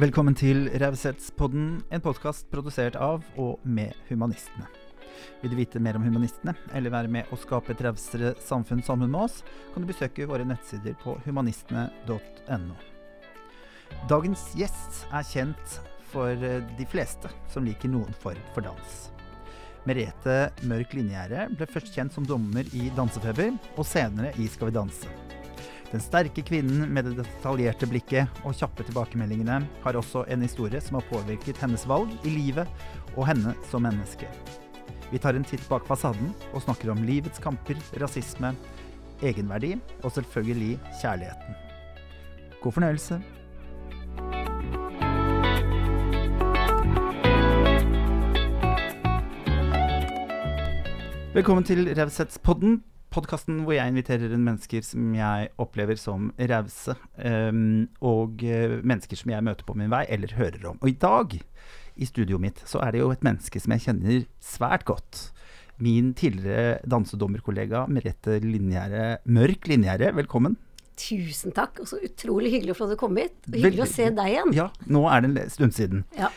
Velkommen til Raushetspodden, en podkast produsert av og med humanistene. Vil du vite mer om humanistene, eller være med å skape et rausere samfunn sammen med oss, kan du besøke våre nettsider på humanistene.no. Dagens gjest er kjent for eh, de fleste som liker noen form for dans. Merete Mørk Linjære ble først kjent som dommer i Dansefeber, og senere i Skal vi danse. Den sterke kvinnen med det detaljerte blikket og kjappe tilbakemeldingene har også en historie som har påvirket hennes valg i livet og henne som menneske. Vi tar en titt bak fasaden og snakker om livets kamper, rasisme, egenverdi og selvfølgelig kjærligheten. God fornøyelse. Velkommen til Raushetspodden, podkasten hvor jeg inviterer inn mennesker som jeg opplever som rause, um, og uh, mennesker som jeg møter på min vei eller hører om. Og i dag, i studioet mitt, så er det jo et menneske som jeg kjenner svært godt. Min tidligere dansedommerkollega Merete Linjære, Mørk Linjære, velkommen. Tusen takk, og så utrolig hyggelig for at du kom hit. Og hyggelig Vel, å se deg igjen. Ja, nå er det en stund siden. Ja.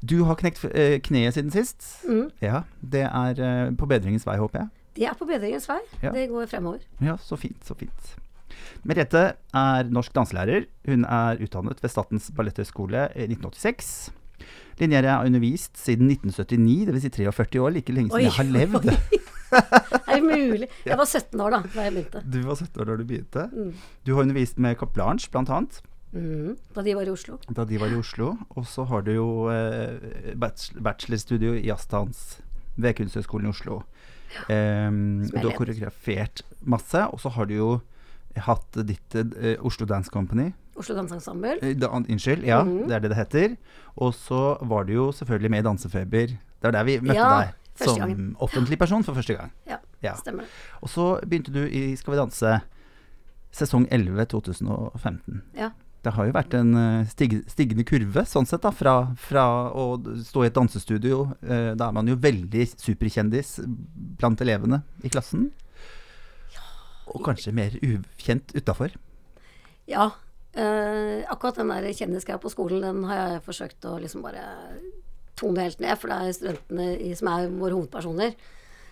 Du har knekt eh, kneet siden sist. Mm. Ja, Det er eh, på bedringens vei, håper jeg. Det er på bedringens vei. Ja. Det går fremover. Ja, så fint, så fint. Merete er norsk danselærer. Hun er utdannet ved Statens balletthøgskole i 1986. Linjere har undervist siden 1979, dvs. Si 43 år, like lenge som Oi, jeg har levd. oi. Er det mulig? Jeg var 17 år da da jeg begynte. Du var 17 år da du begynte. Mm. Du har undervist med Cap Blanche, blant annet, Mm. Da de var i Oslo. da de var i Oslo. Og så har du jo eh, bachelorstudio i jazzdans ved Kunsthøgskolen i Oslo. Ehm, du har koreografert masse, og så har du jo hatt ditt uh, Oslo Dance Company. Oslo Danseensemble. Ensemble. Da, unnskyld, ja, Mhm. det er det det heter. Og så var du jo selvfølgelig med i Dansefeber. Det var der vi møtte Ja, deg som offentlig person for første gang. Ja, Ja. stemmer. Og så begynte du i Skal vi danse sesong 11 2015. Ja. Det har jo vært en eh, stig, stigende kurve, sånn sett, da. Fra, fra å stå i et dansestudio. eh, da er man jo veldig superkjendis blant elevene i klassen. Og kanskje mer ukjent utafor. Ja. Eh, akkurat den der kjendisgreia på skolen, den har jeg forsøkt å liksom bare tone helt ned, for det er studentene som er våre hovedpersoner.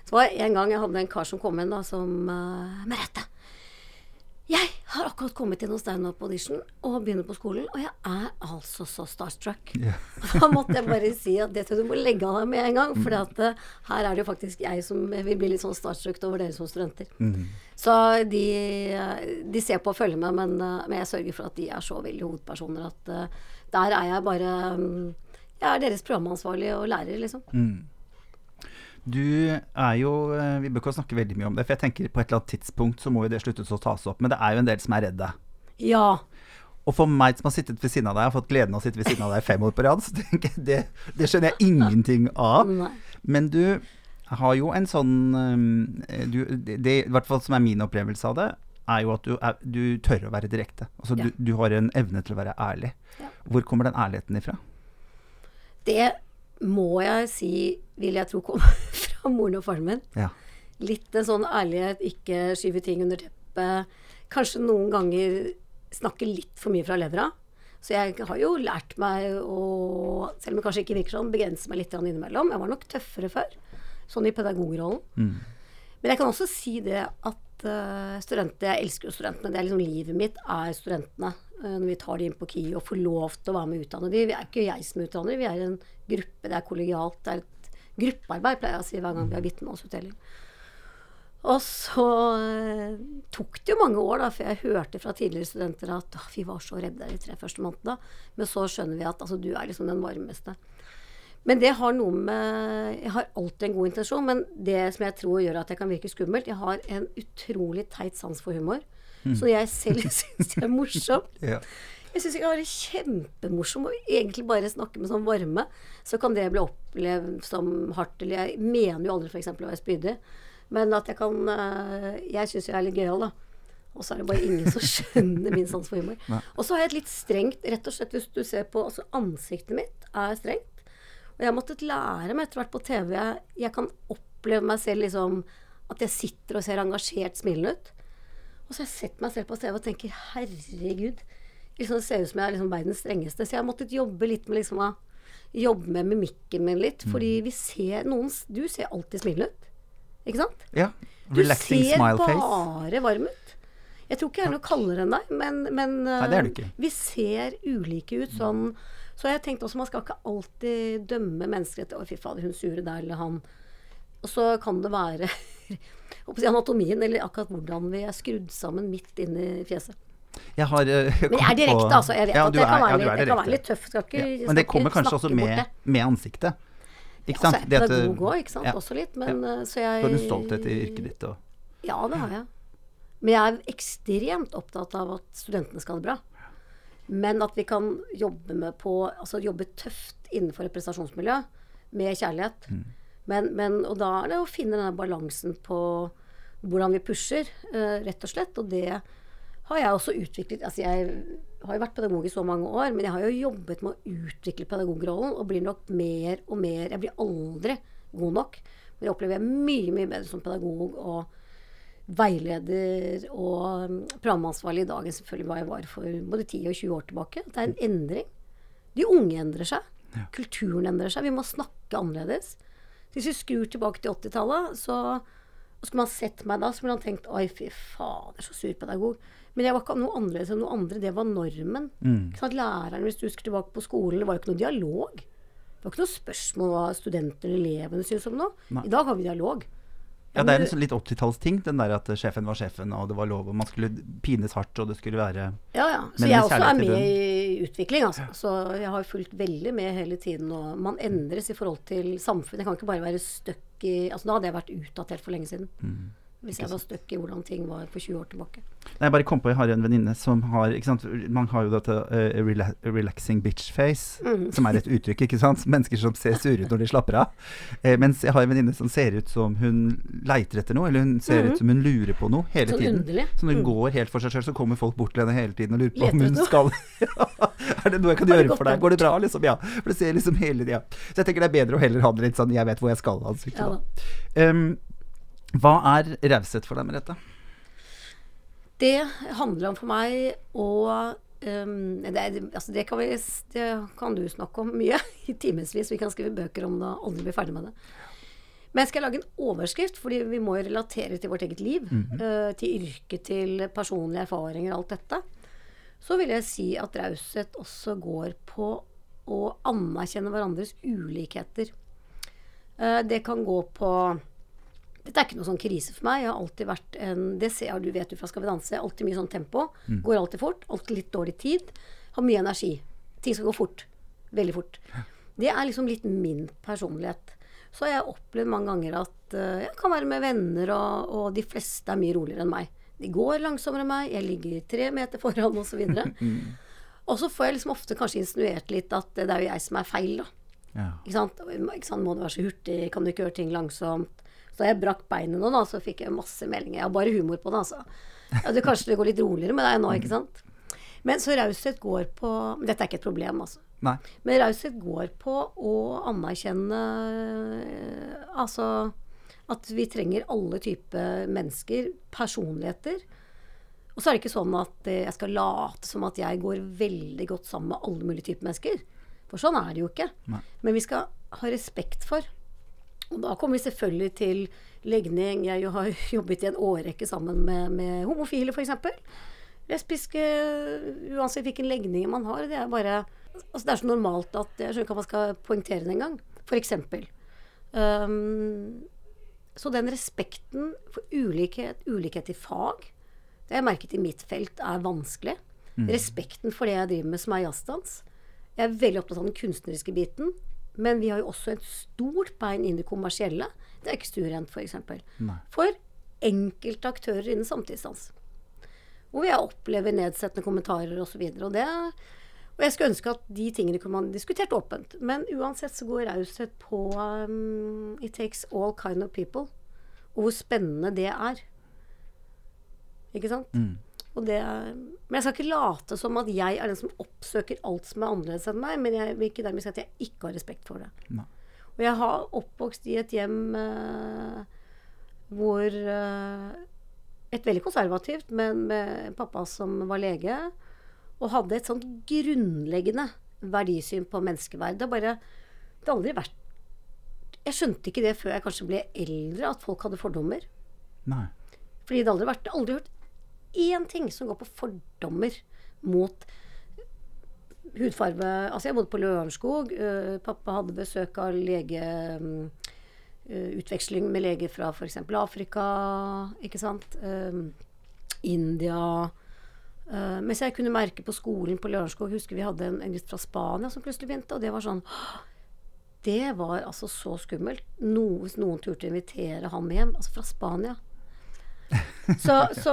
Så var det en gang jeg hadde en kar som kom inn da, som uh, Merete, jeg har akkurat kommet inn hos deg nå på audition og begynner på skolen, og jeg er altså så starstruck. Yeah. Da måtte jeg bare si at det tror jeg du må legge av deg med en gang, for her er det jo faktisk jeg som vil bli litt sånn starstruck over dere som studenter. Mm. Så de, de ser på og følger med, men, eh, men jeg sørger for at de er så veldig hovedpersoner at uh, der er jeg bare um, Jeg er deres programansvarlig og lærer, liksom. Mm. Du er jo eh, Vi bør ikke snakke veldig mye om det, for jeg tenker på et eller annet tidspunkt så må jo det sluttes å tas opp. Men det er jo en del som er redd deg. Ja. Og for meg som har sittet ved siden av deg, har fått gleden av å sitte ved siden av deg fem år på rad, så tenker jeg det, det skjønner jeg ingenting av. Men du har jo en sånn eh, du, det, det, I hvert fall som er min opplevelse av det, er jo at du, er, du tør å være direkte. Altså Ja. du, du har en evne til å være ærlig. Ja. Hvor kommer den ærligheten ifra? Det må jeg si, vil jeg tro, komme fra moren og faren min. Ja. Litt en sånn ærlighet, ikke skyve ting under teppet. Kanskje noen ganger snakke litt for mye fra levra. Så jeg har jo lært meg å, selv om det kanskje ikke virker sånn, begrense meg litt innimellom. Jeg var nok tøffere før, sånn i pedagogrollen. Mm. Men jeg kan også si det at uh, studenter Jeg elsker jo studentene. Det er liksom livet mitt er studentene. Eh, når vi tar de inn på KI og får lov til å være med og utdanne de. Vi er ikke jeg som utdanner, vi er en gruppe. Det er kollegialt. Det er et gruppearbeid, pleier jeg å si hver gang vi har vitnemålsutdeling. Og så eh, tok det jo mange år da, for jeg hørte fra tidligere studenter at «Åh, vi var så redde de tre første månedene. Men så skjønner vi at altså, du er liksom den varmeste. Men det har noe med Jeg har alltid en god intensjon, men det som jeg tror gjør at jeg kan virke skummelt Jeg har en utrolig teit sans for humor. Så jeg selv syns jeg er morsom. Ja. Jeg syns jeg kan være kjempemorsom og egentlig bare snakke med sånn varme. Så kan det bli opplevd som hardt. Eller jeg mener jo aldri f.eks. å være spydig. Men at jeg kan eh, Jeg syns jeg er litt gøyal, da. Og så er det bare ingen som skjønner min sans for humor. Og så har jeg et litt strengt Rett og slett, hvis du ser på Altså, ansiktet mitt er strengt. Og jeg har måttet lære meg etter hvert på TV jeg kan oppleve meg selv liksom At jeg sitter og ser engasjert smilende ut. Og så har jeg sett meg selv på TV og tenker herregud, liksom, det ser ut som jeg er liksom verdens strengeste. Så jeg har måttet jobbe litt med liksom jobbe med mimikken min litt. Fordi vi ser noen Du ser alltid smilende ut. Ikke sant? Ja. Relaxing smile face. Du ser bare varm ut. Jeg tror ikke jeg er noe kaldere enn deg, men, men Nei, ikke. vi ser ulike ut sånn. Så jeg tenkte også man skal ikke alltid dømme mennesker etter 'Å, fy fader, hun sure der', eller han. Og så kan det være jeg å anatomien, eller akkurat hvordan vi er skrudd sammen midt inni fjeset. Jeg har eh, Men jeg er direkte, altså. Jeg vet Ja, at det kan være, ja, litt, det kan være litt tøft. Skal ikke, Ja, Men det kommer kanskje også med, med ansiktet. Ikke sant? Ja, Det jeg at, pedagog òg, ikke sant. Også litt. Men eh, så jeg Du har en stolthet i yrket ditt og Ja, det har jeg. Men jeg er ekstremt opptatt av at studentene skal ha det bra. Men at vi kan jobbe med på Altså jobbe tøft innenfor et prestasjonsmiljø med kjærlighet. Mm. Men, men, og da er det å finne denne balansen på hvordan vi pusher, uh, rett og slett. Og det har jeg også utviklet. Altså jeg har jo vært pedagog i så mange år, men jeg har jo jobbet med å utvikle pedagogrollen og blir nok mer og mer Jeg blir aldri god nok. Men jeg opplever jeg mye, mye bedre som pedagog og veileder og um, programansvarlig i dag enn selvfølgelig hva jeg var for både 10 og 20 år tilbake. Det er en endring. De unge endrer seg. Kulturen endrer seg. Vi må snakke annerledes. Hvis vi skrur tilbake til 80-tallet, så skulle man sett meg da, så ville man tenkt Oi, fy fader, så sur pedagog. Men jeg var ikke noe annerledes enn noe andre. Det var normen. Sant? Læreren, hvis du husker tilbake på skolen, det var jo ikke noe dialog. Det var ikke noe spørsmål hva studentene eller elevene syntes om noe. Nei. I dag har vi dialog. Ja, det er en litt 80-tallsting, den der at sjefen var sjefen, og det var lov, og man skulle pines hardt, og det skulle være Ja, ja. Så jeg også er med i utvikling, altså. Så jeg har fulgt veldig med hele tiden. Og man endres i forhold til samfunnet. Jeg kan ikke bare være stuck i Altså da hadde jeg vært utdatert for lenge siden. Mm. Hvis jeg var stuck i hvordan ting var for 20 år tilbake. Nei, jeg bare kom på, jeg har en venninne som har Man har jo dette uh, rela relaxing bitch face, Mm. som er et uttrykk, ikke sant? Mennesker som ser sure ut når de slapper av. Eh, mens jeg har en venninne som ser ut som hun leiter etter noe, eller hun ser ut som hun lurer på noe hele Mm. Sånn tiden. underlig. Så når hun Mm. går helt for seg sjøl, så kommer folk bort til henne hele tiden og lurer på Leter om hun noe. skal Er det noe jeg kan gjøre for deg? Går det bra? Liksom, ja. For det ser liksom hele tida. Så jeg tenker det er bedre å heller ha det litt sånn 'jeg vet hvor jeg skal'-ansiktet. Ja, da. da. Um, hva er raushet for deg, Merete? Det handler om for meg å um, det, altså det, kan vi, det kan du snakke om mye i timevis. Vi kan skrive bøker om det og aldri bli ferdig med det. Men skal jeg lage en overskrift, fordi vi må jo relatere til vårt eget liv. eh, til yrke, til personlige erfaringer og alt dette. Så vil jeg si at raushet også går på å anerkjenne hverandres ulikheter. Uh, det kan gå på dette er ikke noe sånn krise for meg. Jeg har alltid vært en Det ser jeg, du vet du fra Skal vi danse. Alltid mye sånn tempo. Går alltid fort. Alltid litt dårlig tid. Har mye energi. Ting skal gå fort. Veldig fort. Det er liksom litt min personlighet. Så har jeg opplevd mange ganger at uh, jeg kan være med venner, og, og de fleste er mye roligere enn meg. De går langsommere enn meg. Jeg ligger tre meter foran, osv. Og så får jeg liksom ofte kanskje insinuert litt at det er jo jeg som er feil, da. Ja. Ikke sant? ikke sant? Må du være så hurtig? Kan du ikke gjøre ting langsomt? Så da jeg brakk beinet nå, da, så fikk jeg masse meldinger. Jeg har bare humor på det, altså. Ja, du, kanskje det går litt roligere med deg nå, ikke sant? Men så raushet går på Dette er ikke et problem, altså. Nei. Men raushet går på å anerkjenne Altså at vi trenger alle typer mennesker, personligheter. Og så er det ikke sånn at eh, jeg skal late som at jeg går veldig godt sammen med alle mulige typer mennesker. For sånn er det jo ikke. Nei. Men vi skal ha respekt for. Og da kommer vi selvfølgelig til legning. Jeg har jobbet i en årrekke sammen med, med homofile, f.eks. Lesbiske, uansett hvilken legning man har. Det er bare altså Det er så normalt at jeg skjønner ikke at man skal poengtere det engang. F.eks. Um, så den respekten for ulikhet, ulikhet i fag, det har jeg merket i mitt felt er vanskelig. Respekten for det jeg driver med som er jazzdans. Jeg er veldig opptatt av den kunstneriske biten. Men vi har jo også et stort bein inn i det kommersielle. Det er ikke stuerent, f.eks. Nei. For enkelte aktører innen samtidsdans. Hvor jeg opplever nedsettende kommentarer osv. Og, så det- og jeg skulle ønske at de tingene kunne man diskutert åpent. Men uansett så går raushet på um, It takes all kind of people. Og hvor spennende det er. Ikke sant? Og det, men jeg skal ikke late som at jeg er den som oppsøker alt som er annerledes enn meg. Men jeg vil ikke dermed si at jeg ikke har respekt for det. Ne. Og jeg har oppvokst i et hjem eh, hvor eh, Et veldig konservativt, men med pappa som var lege. Og hadde et sånt grunnleggende verdisyn på menneskeverd. Det har bare Det har aldri vært Jeg skjønte ikke det før jeg kanskje ble eldre, at folk hadde fordommer. Nei. Fordi det har aldri vært aldri hørt én ting som går på fordommer mot hudfarge Altså, jeg bodde på Lørenskog. øh, pappa hadde besøk av lege mm, Utveksling med leger fra f.eks. Afrika, ikke sant. Um, India. Uh, mens jeg kunne merke på skolen på Lørenskog Husker vi hadde en, en gutt fra Spania som plutselig begynte, og det var sånn Det var altså så skummelt. No, hvis noen turte å invitere ham hjem. Altså fra Spania. Så, så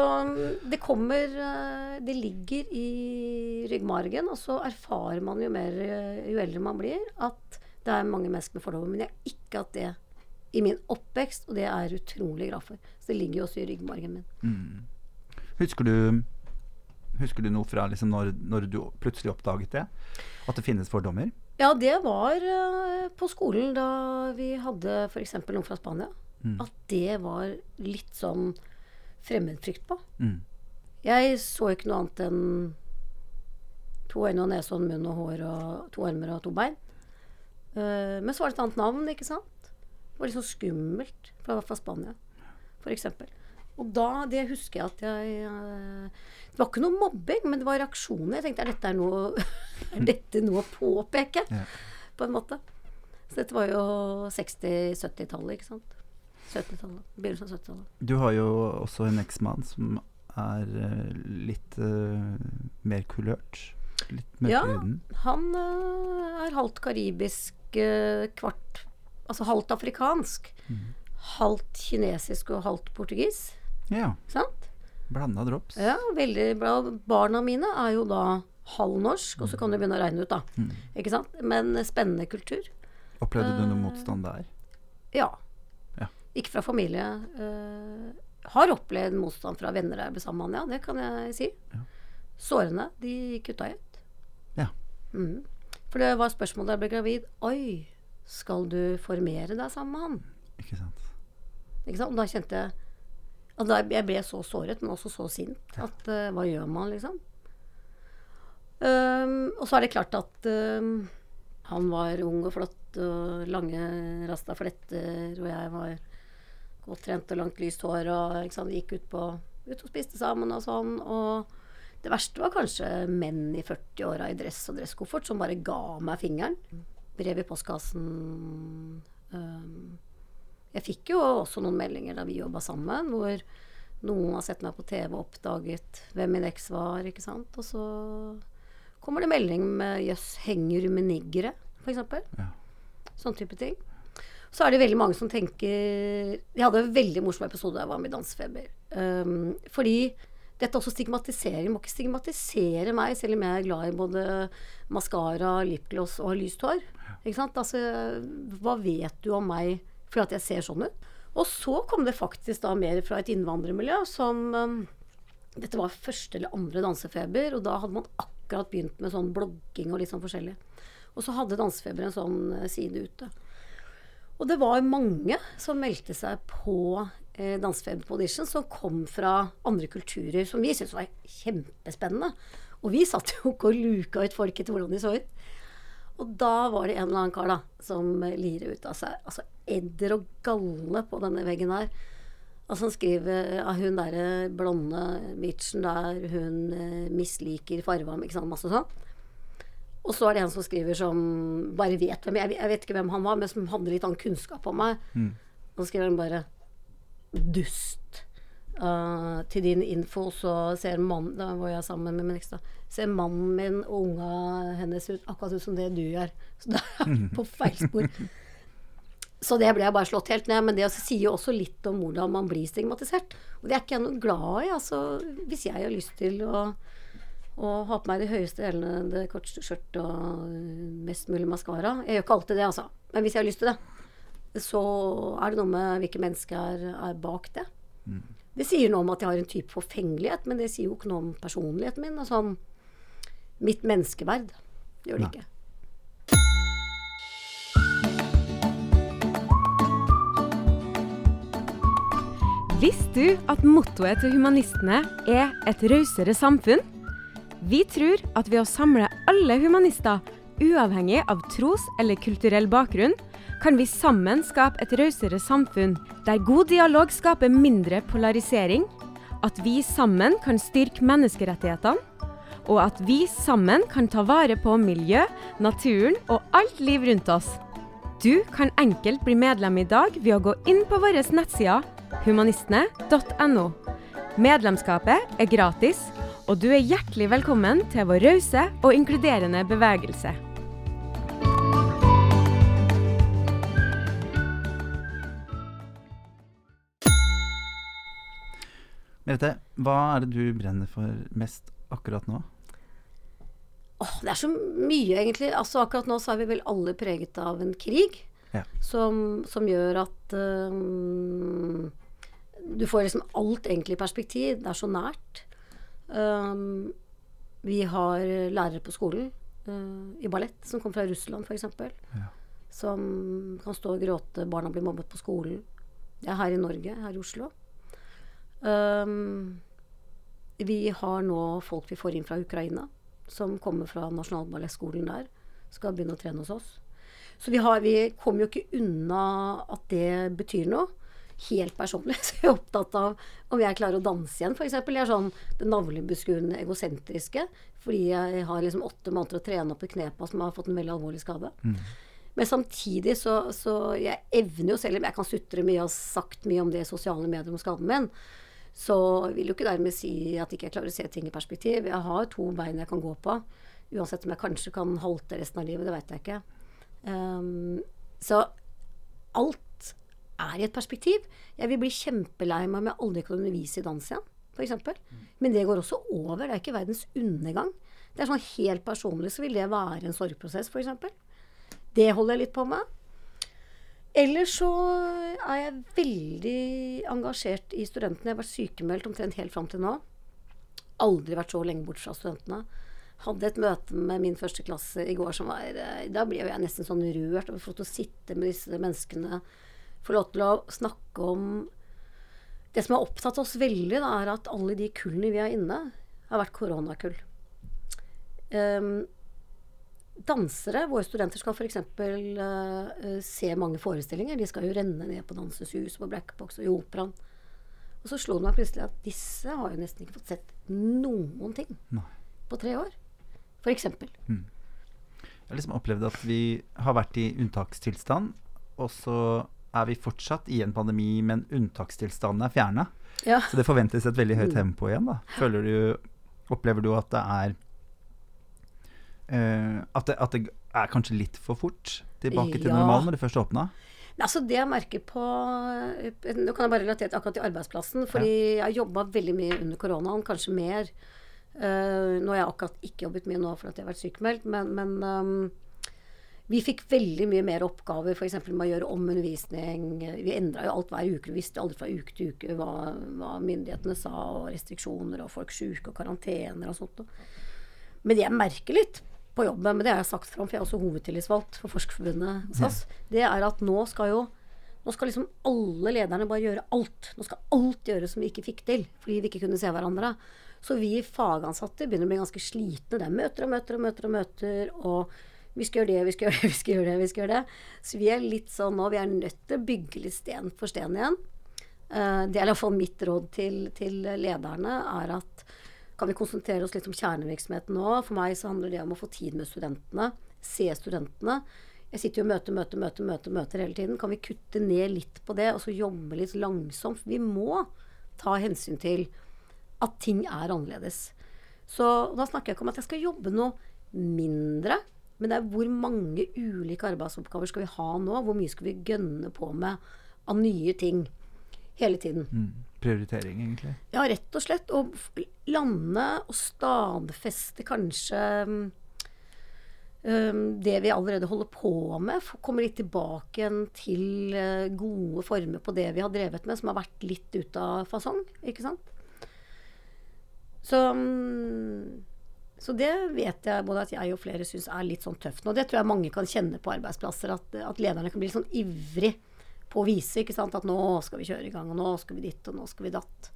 det kommer eh, Det ligger i ryggmargen, og så erfarer man jo mer eh, jo eldre man blir, at det er mange mennesker med fordommer. Men jeg har ikke hatt det i min oppvekst, og det er jeg utrolig glad for. Så det ligger jo også i ryggmargen min. Husker du Husker du noe fra liksom når, når du plutselig oppdaget det? At det finnes fordommer? Ja, det var eh, på skolen da vi hadde f.eks. noen fra Spania. At det var litt sånn fremmedfrykt på. Mm. Jeg så ikke noe annet enn to øyne og nese og munn og hår og to armer og to bein. Uh, men så var det et annet navn, ikke sant? Det var litt sånn skummelt, for det var fra Spania, f.eks. Og da, det husker jeg at jeg eh, Det var ikke noe mobbing, men det var reaksjoner. Jeg tenkte er dette, er noe, er dette noe å påpeke? Ja. På en måte. Så dette var jo 60-70-tallet, ikke sant. 70-tallet. Begynnelsen av 70-tallet. Du har jo også en eksmann som er eh, litt uh, mer kulørt. Litt mer Ja. huden. Han uh, er halvt karibisk, uh, kvart Altså halvt afrikansk. Halvt kinesisk og halvt portugis. Ja. Sant? Blanda drops. Ja, veldig bra. Barna mine er jo da halvnorsk, og så kan du begynne å regne ut, da. Ikke sant? Men spennende kultur. Opplevde du noe motstand der? Ja. Ja. Ikke fra familie. Uh, har opplevd motstand fra venner jeg ble sammen med, ja. Det kan jeg si. Sårene, de kutta jeg ut. Ja. Mm. For det var spørsmål da jeg ble gravid. Oi, skal du formere deg sammen med han? Ikke sant. Ikke sant? Og da kjente jeg at da jeg ble så såret, men også så sint. At uh, hva gjør man, liksom? Um, og så er det klart at um, han var ung og flott og lange rasta fletter, og jeg var godt trent og langt lyst hår og sant? gikk ut, på, ut og spiste sammen og sånn. Og det verste var kanskje menn i 40-åra i dress og dresskoffert som bare ga meg fingeren. Brev i postkassen. Um, jeg fikk jo også noen meldinger da vi jobba sammen, hvor noen har sett meg på TV og oppdaget hvem min eks var, ikke sant. Og så kommer det melding med 'jøss, henger du med niggere', f.eks. Ja. Sånn type ting. Så er det veldig mange som tenker Jeg hadde en veldig morsom episode da jeg var med i Dansefeber. Um, fordi dette er også stigmatisering. Må ikke stigmatisere meg, selv om jeg er glad i både maskara, lipgloss og har lyst hår. Ikke sant? Altså, hva vet du om meg fordi at jeg ser sånn ut? Og så kom det faktisk da mer fra et innvandrermiljø som um, Dette var første eller andre dansefeber, og da hadde man akkurat begynt med sånn blogging og litt sånn forskjellig. Og så hadde Dansefeber en sånn eh, side ute. Og det var mange som meldte seg på eh, Dansefeber på audition, som kom fra andre kulturer, som vi syntes var kjempespennende. Og vi satt jo ikke og luka ut folk etter hvordan de så ut. Og da var det en eller annen kar da, som lirer ut av seg altså edder og galle på denne veggen her. Altså Han skriver at hun derre blonde bitchen der, hun eh, misliker farva ikke sant, masse sånn. Og så er det en som skriver som bare vet hvem jeg, jeg vet ikke hvem han var, men som hadde litt annen kunnskap om meg. Og så skriver han bare 'dust'. Uh, til din info så ser mannen Da var jeg sammen med min ekstra. Ser mannen min og unga hennes ut akkurat ut som det du gjør. Så da er jeg på feil spor. Så det ble jeg bare slått helt ned. Men det sier jo også litt om hvordan man blir stigmatisert. Og det er ikke jeg noe glad i. Altså, hvis jeg har lyst til å, å ha på meg de høyeste hælene, det korteste skjørtet og mest mulig maskara Jeg gjør ikke alltid det, altså. Men hvis jeg har lyst til det, så er det noe med hvilke mennesker er, er bak det. Det sier noe om at jeg har en type forfengelighet, men det sier jo ikke noe om personligheten min. Altså mitt menneskeverd. Det gjør det Nei. ikke. Visste du at mottoet til humanistene er et rausere samfunn? Vi tror at ved å samle alle humanister, uavhengig av tros- eller kulturell bakgrunn, kan vi sammen skape et rausere samfunn, der god dialog skaper mindre polarisering, at vi sammen kan styrke menneskerettighetene, og at vi sammen kan ta vare på miljø, naturen og alt liv rundt oss. Du kan enkelt bli medlem i dag ved å gå inn på våre nettsider humanistene.no. Medlemskapet er gratis, og du er hjertelig velkommen til vår rause og inkluderende bevegelse. Merete, hva er det du brenner for mest akkurat nå? Åh, det er så mye, egentlig. Altså, akkurat nå så er vi vel alle preget av en krig Ja. som, som gjør at um, du får liksom alt egentlig i perspektiv. Det er så nært. Um, vi har lærere på skolen uh, i ballett som kommer fra Russland, f.eks. Ja. Som kan stå og gråte. Barna blir mobbet på skolen. Det er her i Norge, her i Oslo. Um, vi har nå folk vi får inn fra Ukraina, som kommer fra Nasjonalballettskolen der. Skal begynne å trene hos oss. Så vi, har, vi kommer jo ikke unna at det betyr noe. Helt personlig så jeg er opptatt av om jeg klarer å danse igjen, f.eks. Jeg er sånn det navlebeskuende egosentriske. Fordi jeg har liksom åtte måneder å trene opp i knepa som har fått en veldig alvorlig skade. Men samtidig så, så Jeg evner jo, selv om jeg kan sutre mye og har sagt mye om det i sosiale medier om skaden min, så vil jo ikke dermed si at ikke jeg klarer å se ting i perspektiv. Jeg har to bein jeg kan gå på. Uansett om jeg kanskje kan halte resten av livet, det vet jeg ikke. Um, så alt er i et perspektiv. Jeg vil bli kjempelei meg om jeg aldri kan undervise i dans igjen, f.eks. Men det går også over. Det er ikke verdens undergang. Det er sånn helt personlig så vil det være en sorgprosess, f.eks. Det holder jeg litt på med. Ellers så er jeg veldig engasjert i studentene. Jeg har vært sykemeldt omtrent helt fram til nå. Aldri vært så lenge bort fra studentene. Hadde et møte med min første klasse i går som var eh, Da ble jeg nesten sånn rørt over å sitte med disse menneskene. Få lov til å snakke om Det som har opptatt oss veldig, da, er at alle de kullene vi har inne, har vært koronakull. Um, dansere, våre studenter, skal f.eks. Uh, se mange forestillinger. De skal jo renne ned på Dansens Hus, på Blackbox og i Operaen. Og så slo det meg plutselig at disse har jo nesten ikke fått sett noen ting Nei. på tre år. For eksempel. Jeg har liksom opplevd at vi har vært i unntakstilstand, og så er vi fortsatt i en pandemi, men unntakstilstanden er fjerna. Ja. Så det forventes et veldig høyt tempo igjen, da. Føler du Opplever du at det er uh, at, det, at det er kanskje litt for fort tilbake til Ja. normalen når det først åpna? Altså Det jeg merker på Nå kan jeg bare relatere til akkurat til arbeidsplassen. Fordi jeg har jobba veldig mye under koronaen, kanskje mer. Uh, nå har jeg akkurat ikke jobbet mye nå for at jeg har vært sykemeldt, men, men ehm, vi fikk veldig mye mer oppgaver, f.eks. med å gjøre om undervisning. Vi endra jo alt hver uke. Vi visste aldri fra uke til uke hva, hva myndighetene sa, og restriksjoner og folk sjuke og karantener og sånt. Men jeg merker litt på jobben, men det har jeg sagt fram, for jeg er også hovedtillitsvalgt for Forskerforbundet SAS, det er at nå skal jo nå skal liksom alle lederne bare gjøre alt. Nå skal alt gjøres som vi ikke fikk til, fordi vi ikke kunne se hverandre. Så vi fagansatte begynner å bli ganske slitne. Det er møter og møter og møter og møter. Og vi skal gjøre det, vi skal gjøre det, vi skal gjøre det. vi skal gjøre det. Så vi er litt sånn nå, vi er nødt til å bygge litt sten for sten igjen. Uh, det er i hvert fall mitt råd til, til lederne, er at kan vi konsentrere oss litt om kjernevirksomheten nå? For meg så handler det om å få tid med studentene. Se studentene. Jeg sitter jo og møter, møter, møter, møter, møter hele tiden. Kan vi kutte ned litt på det, og så jobbe litt langsomt? Vi må ta hensyn til at ting er annerledes. Så da snakker jeg ikke om at jeg skal jobbe noe mindre. Men det er hvor mange ulike arbeidsoppgaver skal vi ha nå? Hvor mye skal vi gønne på med av nye ting hele tiden? Mm. Prioritering, egentlig. Ja, rett og slett. Å lande og stadfeste kanskje um, det vi allerede holder på med. kommer Komme litt tilbake igjen til eh, gode former på det vi har drevet med, som har vært litt ute av fasong. Ikke sant? Så, um, så det vet jeg både at jeg og flere syns er litt sånn tøft nå. Det tror jeg mange kan kjenne på arbeidsplasser, at, at lederne kan bli litt sånn ivrig på å vise ikke sant? at nå skal vi kjøre i gang, og nå skal vi ditt, og nå skal vi datt.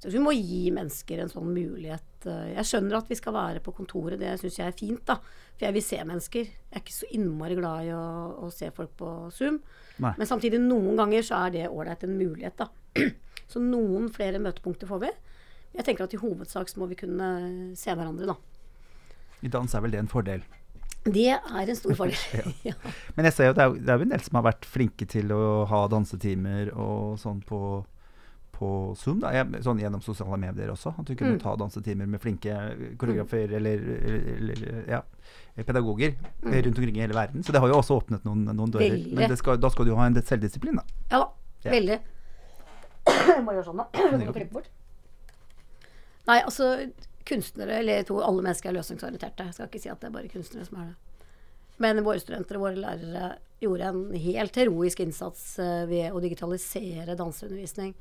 Så vi må gi mennesker en sånn mulighet. Jeg skjønner at vi skal være på kontoret, det syns jeg er fint, da. For jeg vil se mennesker. Jeg er ikke så innmari glad i å, å se folk på Zoom. Nei. Men samtidig, noen ganger så er det ålreit en mulighet, da. Så noen flere møtepunkter får vi. Jeg tenker at i hovedsak så må vi kunne se hverandre, da. I dans er vel det en fordel. Det er en stor fordel. ja. Men jeg ser jo det er, det er jo en del som har vært flinke til å ha dansetimer og sånn på, på Zoom. Da. Sånn gjennom sosiale medier også. At du kunne Mm. ta dansetimer med flinke koreografer eller, eller ja, pedagoger Mm. eh, rundt omkring i hele verden. Så det har jo også åpnet noen, noen dører. Veldig. Men det skal, da skal du jo ha en selvdisiplin, da. Ja da. Ja. Veldig. Jeg må gjøre sånn, da. Jeg må klippe bort. Nei, altså kunstnere, eller jeg tror alle mennesker er løsningsorienterte. Jeg skal ikke si at det er bare kunstnere som er det. Men våre studenter og våre lærere gjorde en helt heroisk innsats eh, ved å digitalisere danseundervisning.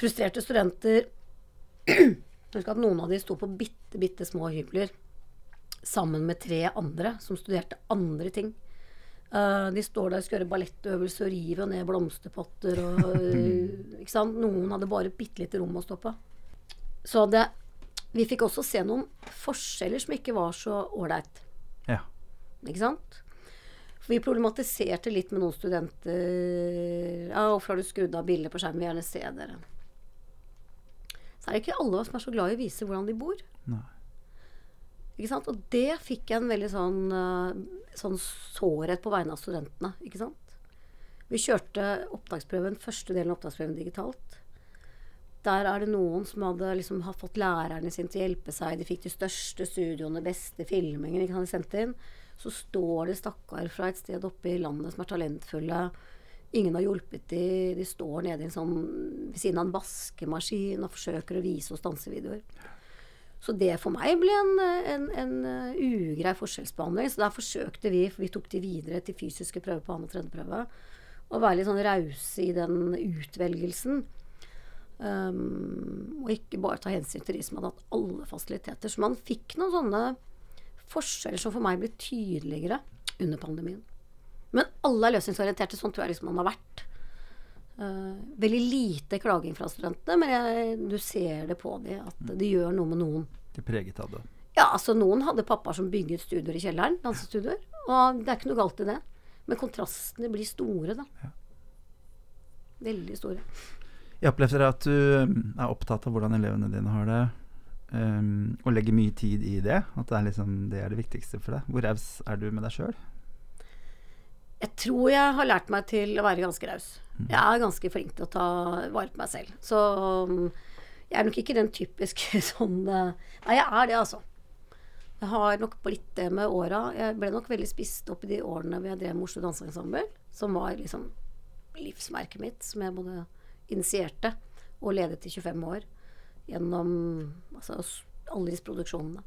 Frustrerte studenter Husk at noen av de sto på bitte, bitte små hybler sammen med tre andre som studerte andre ting. Eh, de står der og skal gjøre ballettøvelser og rive ned blomsterpotter og Ikke sant. Noen hadde bare bitte lite rom å stå på. Så det Vi fikk også se noen forskjeller som ikke var så ålreit. Ja. Ikke sant? For vi problematiserte litt med noen studenter. Ja, 'Hvorfor har du skrudd av bildet på skjermen? Vi vil gjerne se dere.' Så er det ikke alle som er så glad i å vise hvordan de bor. Nei. Ikke sant? Og det fikk jeg en veldig sånn, eh, sånn sårhet på vegne av studentene. Ikke sant? Vi kjørte opptaksprøven, første delen av opptaksprøven digitalt. Der er det noen som hadde liksom fått lærerne sine til å hjelpe seg. De fikk de største studioene, beste filmingen ikke sant, de sendte inn. Så står det stakkar fra et sted oppe i landet som er talentfulle. Ingen har hjulpet de, de står nede i en sånn, ved siden av en vaskemaskin og forsøker å vise oss dansevideoer. Så det for meg ble en, en, en uh, ugrei forskjellsbehandling. Så der forsøkte vi, for vi tok de videre til fysiske prøver på annen og tredje prøve, å være litt sånn rause i den utvelgelsen. Um, og ikke bare ta hensyn til de som hadde hatt alle fasiliteter. Så man fikk noen sånne forskjeller som for meg ble tydeligere under pandemien. Men alle er løsningsorienterte. Sånn tror jeg liksom man har vært. Uh, veldig lite klaging fra studentene, men jeg, du ser det på dem at det gjør noe med noen. De preget av det. Ja, altså Noen hadde pappaer som bygget studioer i kjelleren. dansestudioer, Og det er ikke noe galt i det. Men kontrastene blir store, da. Veldig store. Jeg opplever at du um, er opptatt av hvordan elevene dine har det, um, og legger mye tid i det. At det er, liksom, det er det viktigste for deg. Hvor raus er du med deg sjøl? Jeg tror jeg har lært meg til å være ganske raus. Jeg er ganske flink til å ta vare på meg selv. Så um, jeg er nok ikke den typiske sånn uh, Nei, jeg er det, altså. Jeg har nok blitt det med åra. Jeg ble nok veldig spist opp i de årene hvor jeg drev med Oslo Danseensemble, som var liksom livsmerket mitt, som jeg både initierte og ledet i 25 år gjennom altså, alle disse produksjonene.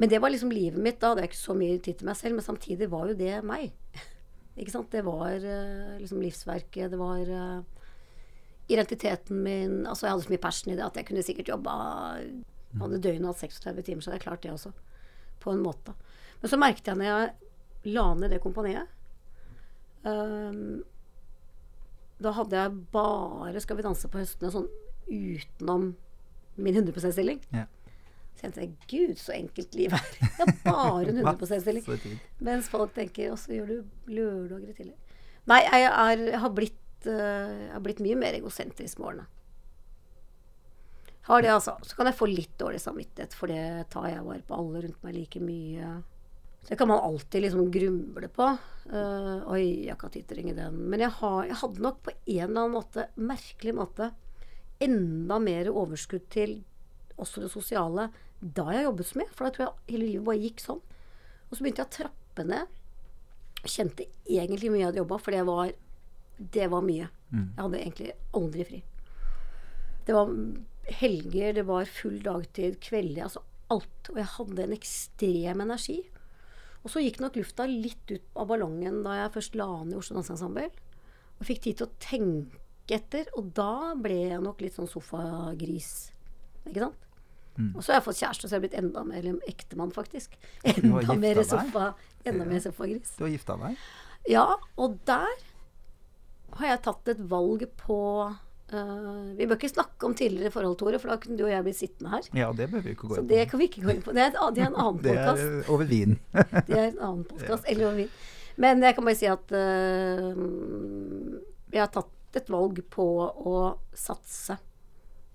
Men det var liksom livet mitt. Da hadde er ikke så mye tid til meg selv, men samtidig var jo det meg. Ikke sant? Det var eh, liksom livsverket, det var eh, identiteten min Altså, jeg hadde så mye passion i det at jeg kunne sikkert jobba Hadde døgnet hatt 36 timer, så hadde jeg klart det også. På en måte. Men så merket jeg når jeg la ned det kompaniet ehm, Da hadde jeg bare Skal vi danse på høstene sånn utenom min 100 %-stilling. Ja. Så tenkte jeg Gud, så enkelt liv er. Jeg har bare en 100 %-stilling. Mens folk tenker Og så gjør du lørdager i tillegg. Nei, jeg, er, jeg, har blitt, eh, jeg har blitt mye mer egosentrisk med årene. Har det, altså. Så kan jeg få litt dårlig samvittighet, for det tar jeg vare på alle rundt meg like mye. Det kan man alltid liksom grumle på. Uh, oi, jeg har ikke hatt tid til å ringe den. Men jeg, har, jeg hadde nok på en eller annen måte, merkelig måte, enda mer overskudd til også det sosiale da jeg jobbet så mye. For da tror jeg hele livet bare gikk sånn. Og så begynte jeg å trappe ned. Kjente egentlig mye jeg hadde jobba, for det var, det var mye. Jeg hadde egentlig aldri fri. Det var helger, det var full dagtid, kvelder, altså alt. Og jeg hadde en ekstrem energi. Og så gikk nok lufta litt ut av ballongen da jeg først la ned Oslo Danseensemble. Og fikk tid til å tenke etter. Og da ble jeg nok litt sånn sofagris. Ikke sant? Og så har jeg fått kjæreste, så jeg har blitt enda mer eller ektemann, faktisk. Enda mer sofa, enda mer sofagris. Du har gifta deg? Ja, og der har jeg tatt et valg på Eh, vi bør ikke snakke om tidligere forhold, Tore, for da kunne du og jeg blitt sittende her. Ja, det bør vi ikke gå inn på. Så det kan vi ikke gå inn på. Det er, et, det er en annen Det er over vin. Det er en annen podkast. Eller over vin. Men jeg kan bare si at uh, jeg har tatt et valg på å satse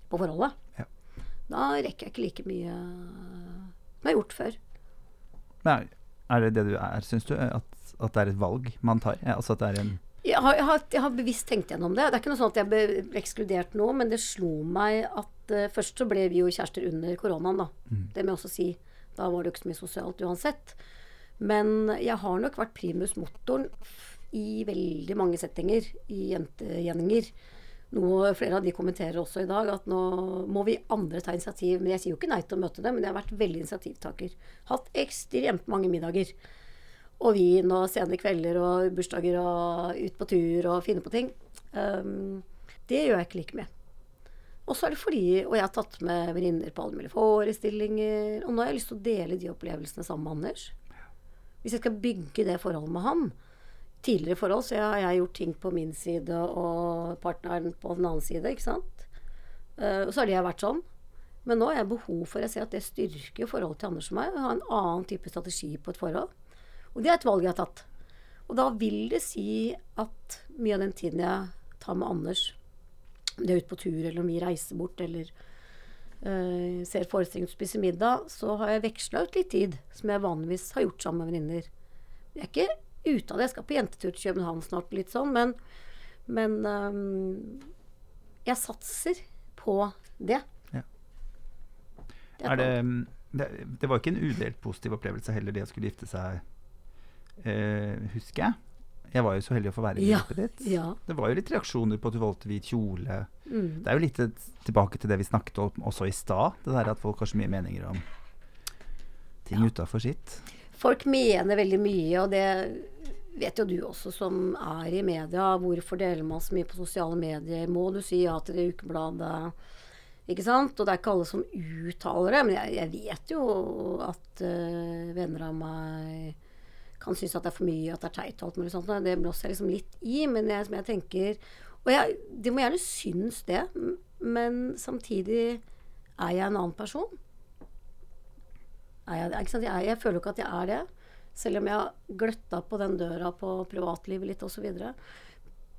på forholdet. Ja. Da rekker jeg ikke like mye som jeg har gjort før. Nei, er det det du er, syns du? At, at det er et valg man tar? Ja, altså at det er en Jeg har, jeg, har, jeg har bevisst tenkt gjennom det. Det er ikke noe sånn at jeg ble ekskludert nå, men det slo meg at uh, først så ble vi jo kjærester under koronaen, da. Det må jeg også si. Da var det jo ikke så mye sosialt uansett. Men jeg har nok vært primus motoren i veldig mange settinger, i jentegjenninger. Noe flere av de kommenterer også i dag, at nå må vi andre ta initiativ. Men jeg sier jo ikke nei til å møte dem, men jeg har vært veldig initiativtaker. Hatt ekstremt mange middager. Og vin og sene kvelder og bursdager og ut på tur og finne på ting. Um, det gjør jeg ikke like mye. Og så er det fordi Og jeg har tatt med venninner på alle mulige forestillinger. Og nå har jeg lyst til å dele de opplevelsene sammen med Anders. Hvis jeg skal bygge det forholdet med han Tidligere forhold så har jeg gjort ting på min side og partneren på den annen side, ikke sant. Uh, og så har det vært sånn. Men nå har jeg behov for Jeg ser at det styrker forholdet til Anders og meg. Å ha en annen type strategi på et forhold. Og det er et valg jeg har tatt. Og da vil det si at mye av den tiden jeg tar med Anders, om det er ute på tur, eller om vi reiser bort, eller øh, ser forestillingen og spiser middag, så har jeg veksla ut litt tid som jeg vanligvis har gjort sammen med venninner. Jeg er ikke ute av det. Jeg skal på jentetur til København snart, litt sånn, men, men øh, jeg satser på det. Ja. Det det, det, det var ikke en udelt positiv opplevelse heller, det å skulle gifte seg, eh, husker jeg. Jeg var jo så heldig å få være i Ja, bryllupet ditt. ja. Det var jo litt reaksjoner på at du valgte hvit kjole. Mm. Det er jo litt tilbake til det vi snakket om også i stad. Det der at folk har så mye meninger om ting utafor sitt. Folk mener veldig mye, og det vet jo du også som er i media. Hvorfor deler man så mye på sosiale medier? Må du si ja til det ukebladet? Ikke sant? Og det er ikke alle som uttaler det, men jeg, jeg vet jo at uh, venner av meg kan synes at det er for mye, at det er teit og alt mulig sånt. Det blåser jeg liksom litt i, men jeg, som jeg tenker Og jeg, de må gjerne synes det, men samtidig er jeg en annen person. Er jeg? Jeg, jeg føler jo ikke at jeg er det. Selv om jeg har gløtta på den døra på privatlivet litt osv.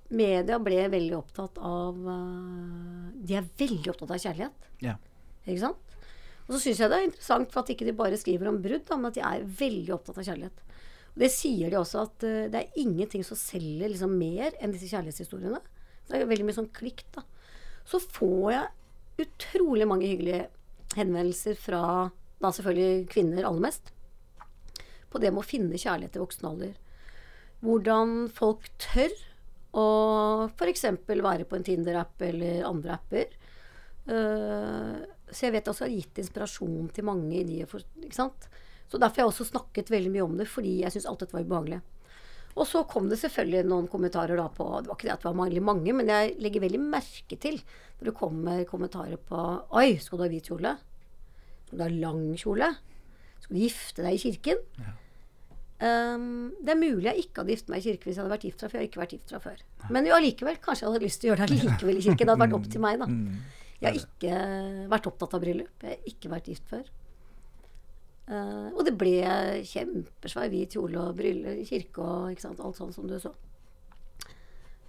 Media ble veldig opptatt av eh, De er veldig opptatt av kjærlighet. Ja. Ikke sant? Og så syns jeg det er interessant for at ikke de bare skriver om brudd, da, men at de er veldig opptatt av kjærlighet. Og det sier de også, at uh, det er ingenting som selger liksom mer enn disse kjærlighetshistoriene. Det er veldig mye sånn klikk, da. Så får jeg utrolig mange hyggelige henvendelser fra da selvfølgelig kvinner aller mest, på det med å finne kjærlighet i voksen alder. Hvordan folk tør å f.eks. være på en Tinder-app eller andre apper. Uh, så jeg vet også jeg har gitt inspirasjon til mange i de ikke sant? Så derfor har jeg også snakket veldig mye om det, fordi jeg syns alt dette var ubehagelig. Og så kom det selvfølgelig noen kommentarer da på Det var ikke det at det var veldig mange, men jeg legger veldig merke til når det kommer kommentarer på Oi, skal du ha hvit kjole? Skal du ha lang kjole? Skal du gifte deg i kirken? Um, det er mulig jeg ikke hadde giftet meg i kirken hvis jeg hadde vært gift fra før. Jeg har ikke vært gift fra før. Men jo, allikevel, kanskje jeg hadde lyst til å gjøre det likevel i kirken. Det hadde vært opp til meg, da. Jeg har ikke vært opptatt av bryllup. Jeg har ikke vært gift før. Uh, og det ble kjempesvær hvit kjole og bryllup kirke og ikke sant, alt sånn som du så.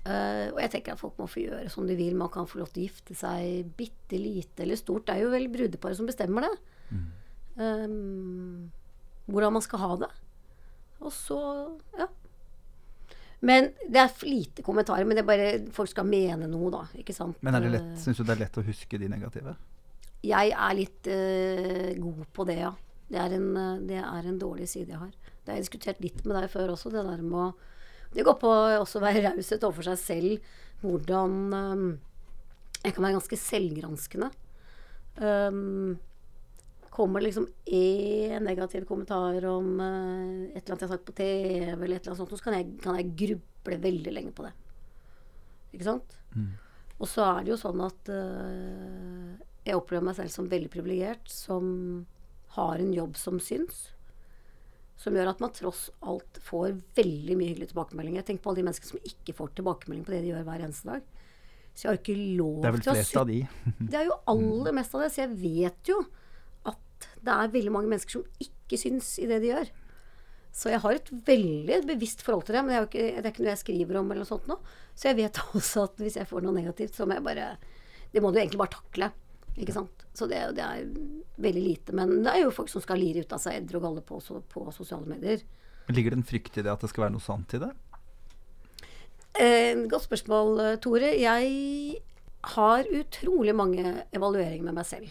Uh, og jeg tenker at folk må få gjøre som de vil. Man kan få lov til å gifte seg bitte lite eller stort. Det er jo vel brudeparet som bestemmer det. Um, hvordan man skal ha det. Og så ja. Men det er lite kommentarer. Men det er bare folk skal mene noe, da. Ikke sant. Men er det lett, syns du det er lett å huske de negative? jeg er litt uh, god på det, ja. Det er, en, eh, det er en dårlig side jeg har. Det har jeg diskutert litt med deg før også. Det der med å Det går på også å være raushet overfor seg selv. Hvordan um, Jeg kan være ganske selvgranskende. Um, kommer liksom én negativ kommentar om uh, et eller annet jeg har sagt på TV, eller et eller annet sånt, så kan jeg, kan jeg gruble veldig lenge på det. Ikke sant? Og så er det jo sånn at uh, jeg opplever meg selv som veldig privilegert, som har en jobb som syns. Som gjør at man tross alt får veldig mye hyggelige tilbakemeldinger. Jeg tenker på alle de menneskene som ikke får tilbakemelding på det de gjør hver eneste dag. Så jeg har ikke lov til å Det er vel flest av de. Det er jo aller mest av det. Så jeg vet jo at det er veldig mange mennesker som ikke syns i det de gjør. Så jeg har et veldig bevisst forhold til det. Men det er ikke, det er ikke noe jeg skriver om eller noe sånt nå. Så jeg vet også at hvis jeg får noe negativt, så må jeg bare Det må du egentlig bare takle. Ikke sant. Så det, det er veldig lite. Men det er jo folk som skal lire ut av seg edder og galle på, på sosiale medier. Ligger det en frykt i det at det skal være noe sant i det? Eh, godt spørsmål, eh, Tore. Jeg har utrolig mange evalueringer med meg selv.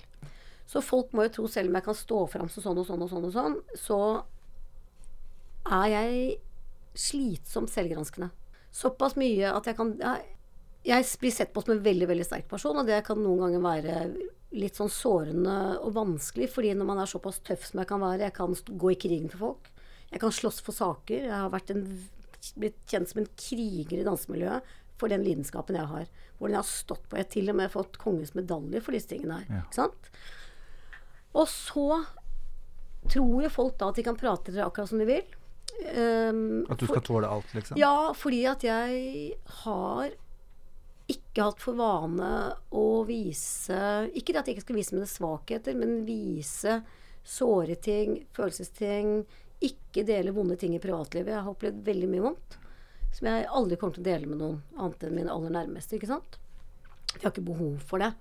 Så folk må jo tro, selv om jeg kan stå fram som sånn og sånn og sånn, og sånn, så er jeg slitsomt selvgranskende. Såpass mye at jeg kan Jeg, jeg blir sett på som en veldig, veldig sterk person, og det kan noen ganger være litt sånn sårende og vanskelig, fordi når man er såpass tøff som jeg kan være, jeg kan gå i krigen for folk. Jeg kan slåss for saker. Jeg har en, blitt kjent som en kriger i dansemiljøet for den lidenskapen jeg har. Hvordan jeg har stått på. Jeg har til og med fått kongens medalje for disse tingene her. Ja. Ikke sant? Og så tror jo folk da at de kan prate til dere akkurat som de vil. Um, At du for- skal tåle alt, liksom? ja, fordi at jeg har ikke hatt for vane å vise Ikke at jeg ikke skal vise mine svakheter, men vise såre ting, følelsesting. Ikke dele vonde ting i privatlivet. Jeg har opplevd veldig mye vondt som jeg aldri kommer til å dele med noen annet enn mine aller nærmeste. ikke sant? Jeg har ikke behov for det.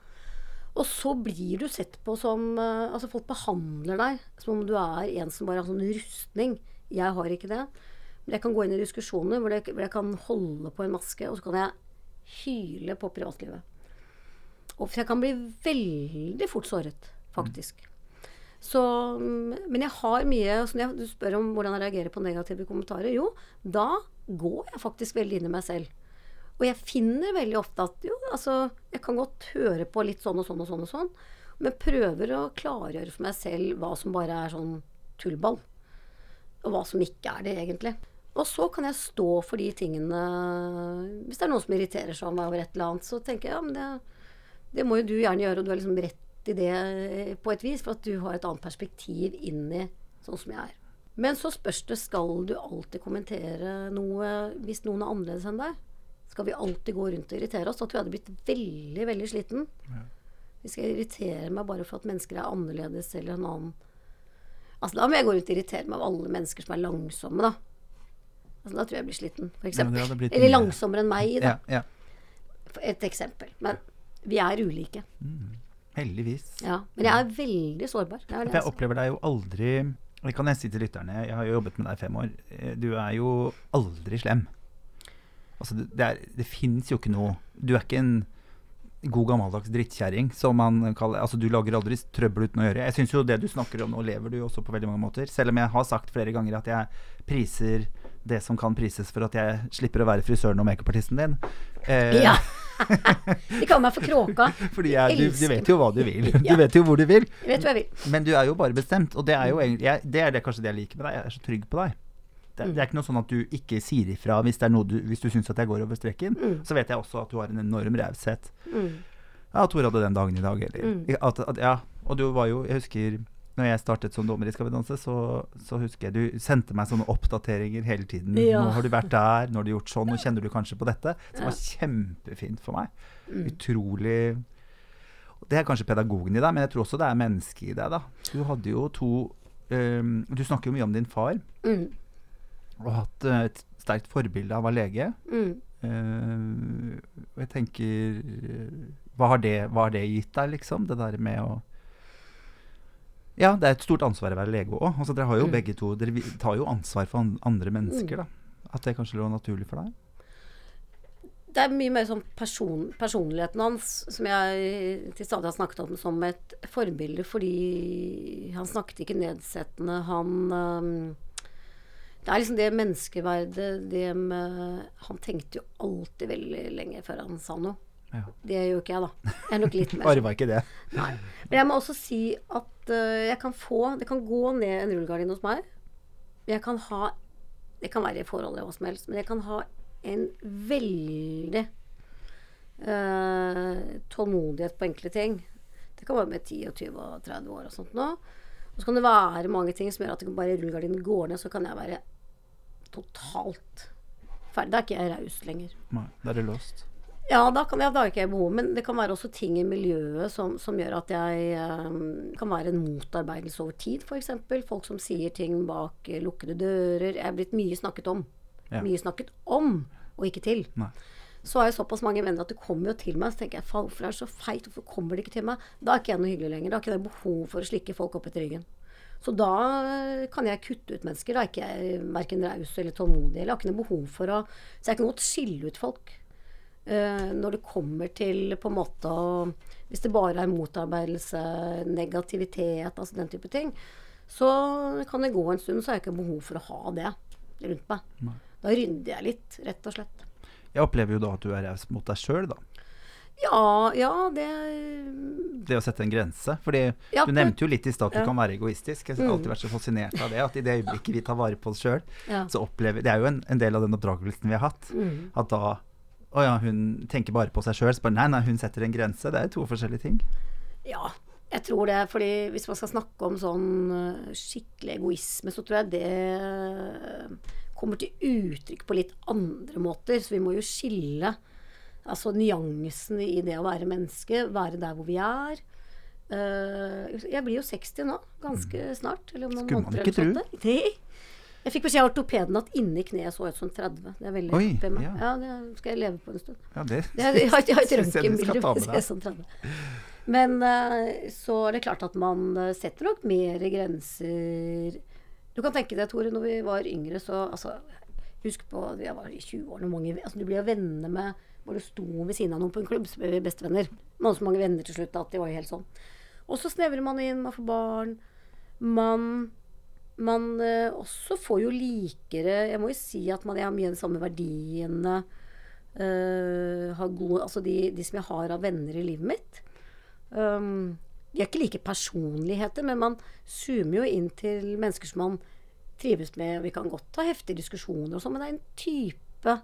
Og så blir du sett på som eh, Altså, folk behandler deg som om du er en som bare har sånn rustning. Jeg har ikke det. Men jeg kan gå inn i diskusjoner hvor jeg, hvor jeg kan holde på en maske, og så kan jeg hyle på privatlivet. Og for jeg kan bli veldig fort såret, faktisk. Så, mm, men jeg har mye så Når du spør om hvordan jeg reagerer på negative kommentarer, jo, da går jeg faktisk veldig inn i meg selv. Og jeg finner veldig ofte at jo, altså, jeg kan godt høre på litt sånn og sånn og sånn og sånn, men prøver å klargjøre for meg selv hva som bare er sånn tullball. Og hva som ikke er det, egentlig. Og så kan jeg stå for de tingene Hvis det er noen som irriterer seg over et eller annet, så tenker jeg ja, men det, det må jo du gjerne gjøre, og du har liksom rett i det eh, på et vis, for at du har et annet perspektiv inni sånn som jeg er. Men så spørs det, skal du alltid kommentere noe hvis noen er annerledes enn deg? Skal vi alltid gå rundt og irritere oss? Da tror jeg hadde blitt veldig, veldig sliten. Hvis jeg irriterer meg bare for at mennesker er annerledes eller en annen Altså Da må jeg gå rundt og irritere meg av alle mennesker som er langsomme, da. Altså Da tror jeg jeg blir sliten, for Ja, eller langsommere enn meg, da. Ja, ja. Et eksempel. Men vi er ulike. Heldigvis. Ja. Men jeg er veldig sårbar. Er jeg altså. opplever deg jo aldri Det kan jeg si til lytterne. Jeg har jo jobbet med deg i fem år. Eh, Du er jo aldri slem. Altså, det, det, er, det fins jo ikke noe Du er ikke en god gammeldags drittkjerring, som man kaller Altså, du lager aldri trøbbel uten å gjøre. Jeg syns jo det du snakker om nå, lever du jo også på veldig mange måter. Selv om jeg har sagt flere ganger at jeg priser det som kan prises for at jeg slipper å være frisøren og makeupartisten din. Eh, Ja. De kaller meg for kråka. Fordi jeg, du, du vet jo hva du vil. Du Ja. vet jo hvor du vil. Jeg vet hva jeg vil. Men du er jo bare bestemt, og det er jo egentlig jeg, Det er det kanskje det jeg liker med deg. Jeg er så trygg på deg. Det, det er ikke noe sånn at du ikke sier ifra hvis det er noe du Hvis du syns at jeg går over streken. Så vet jeg også at du har en enorm raushet. Mm. Ja, Tor hadde den dagen i dag, eller Mm. at, at, Ja. Og du var jo Jeg husker når jeg startet som dommer i Skal vi danse, så, så husker jeg du sendte meg sånne oppdateringer hele tiden. Ja. Nå har du vært der, nå har du gjort sånn, nå kjenner du kanskje på dette. Som var kjempefint for meg. Mm. Utrolig Det er kanskje pedagogen i deg, men jeg tror også det er mennesket i deg. da. Du hadde jo to um, Du snakker jo mye om din far, Mm. og hatt eh, et sterkt forbilde. Han var lege. Mm. Uh, og jeg tenker eh, hva har, det, hva har det gitt deg, liksom? Det der med å Ja, det er et stort ansvar å være lege òg. Altså, dere har jo Mm. begge to Dere tar jo ansvar for andre mennesker, da. At det kanskje lå naturlig for deg? Det er mye mer sånn person, personligheten hans som jeg til stadig har snakket om som et forbilde, fordi han snakket ikke nedsettende. Han Det er liksom det menneskeverdet det med Han tenkte jo alltid veldig lenge før han sa noe. Ja. Det gjør ikke jeg, da. Jeg er nok litt mer. Arva ikke det. Nei. Men jeg må også si at uh, jeg kan få Det kan gå ned en rullegardin hos meg. Jeg kan ha Det kan være i forhold eller hva som helst, men jeg kan ha en veldig uh, tålmodighet på enkle ting. Det kan være med 10 og 20 og 30 år og sånt nå. Og så kan det være mange ting som gjør at det bare rullegardinen går ned, så kan jeg være totalt ferdig. Da er ikke jeg raus lenger. Nei, da er det låst. Ja, da, kan jeg, da har ikke jeg behov. Men det kan være også ting i miljøet som, som gjør at jeg um, kan være en motarbeidelse over tid, f.eks. Folk som sier ting bak eh, lukkede dører. Jeg er blitt mye snakket om. Ja. Mye snakket om, og ikke til. Nei. Så har jeg såpass mange venner at det kommer jo til meg. Så tenker jeg, hvorfor er det så feit? Hvorfor kommer det ikke til meg? Da er ikke jeg noe hyggelig lenger. Da har ikke jeg behov for å slikke folk opp etter ryggen. Så da eh, kan jeg kutte ut mennesker. Da er ikke jeg verken raus eller tålmodig. Eller har ikke noe behov for å Så jeg kan godt skille ut folk. Eh, når det kommer til på en måte å Hvis det bare er motarbeidelse, negativitet, altså den type ting, så kan det gå en stund, så har jeg ikke behov for å ha det rundt meg. Nei. Da rydder jeg litt, rett og slett. Jeg opplever jo da at du er raus mot deg sjøl, da. Ja, ja, det Det å sette en grense. Fordi Ja, du nevnte jo litt i stad at du ja. kan være egoistisk. Jeg har alltid vært så fascinert av det. At i det øyeblikket vi tar vare på oss sjøl, så opplever Det er jo en, en del av den oppdragelsen vi har hatt. Mm. At da Å ja, hun tenker bare på seg sjøl. Nei, nei, hun setter en grense. Det er to forskjellige ting. Ja, jeg tror det. fordi hvis man skal snakke om sånn eh, skikkelig egoisme, så tror jeg det eh, kommer til uttrykk på litt andre måter. Så vi må jo skille altså nyansene i det å være menneske, være der hvor vi er. Eh, jeg blir jo 60 nå, ganske snart. Eller om noen Mm. Skulle man måneder ikke tro. Jeg fikk beskjed av ortopeden at inni kneet så ut som 30. Det er veldig Oi, i meg. ja. Ja, det skal jeg leve på en stund. Ja, det Det jeg, jeg har, jeg har et røntgenbilde deg. ser som 30. Men eh, så er det klart at man eh, setter nok mer grenser Du kan tenke deg, Tore, når vi var yngre, så altså, Husk på jeg var i 20-årene. mange- Altså, du blir jo venner med du sto ved siden av noen på en klubb, så ble vi bestevenner. Man hadde så mange venner til slutt at det var jo helt sånn. Og så snevrer man inn, man får barn. Man man eh, også får jo likere Jeg må jo si at man, jeg har mye av de samme verdiene. Uh, har gode, altså de, de som jeg har av venner i livet mitt. Um, de er ikke like personligheter, men man zoomer jo inn til mennesker som man trives med. Vi kan godt ha heftige diskusjoner og sånn, men det er en type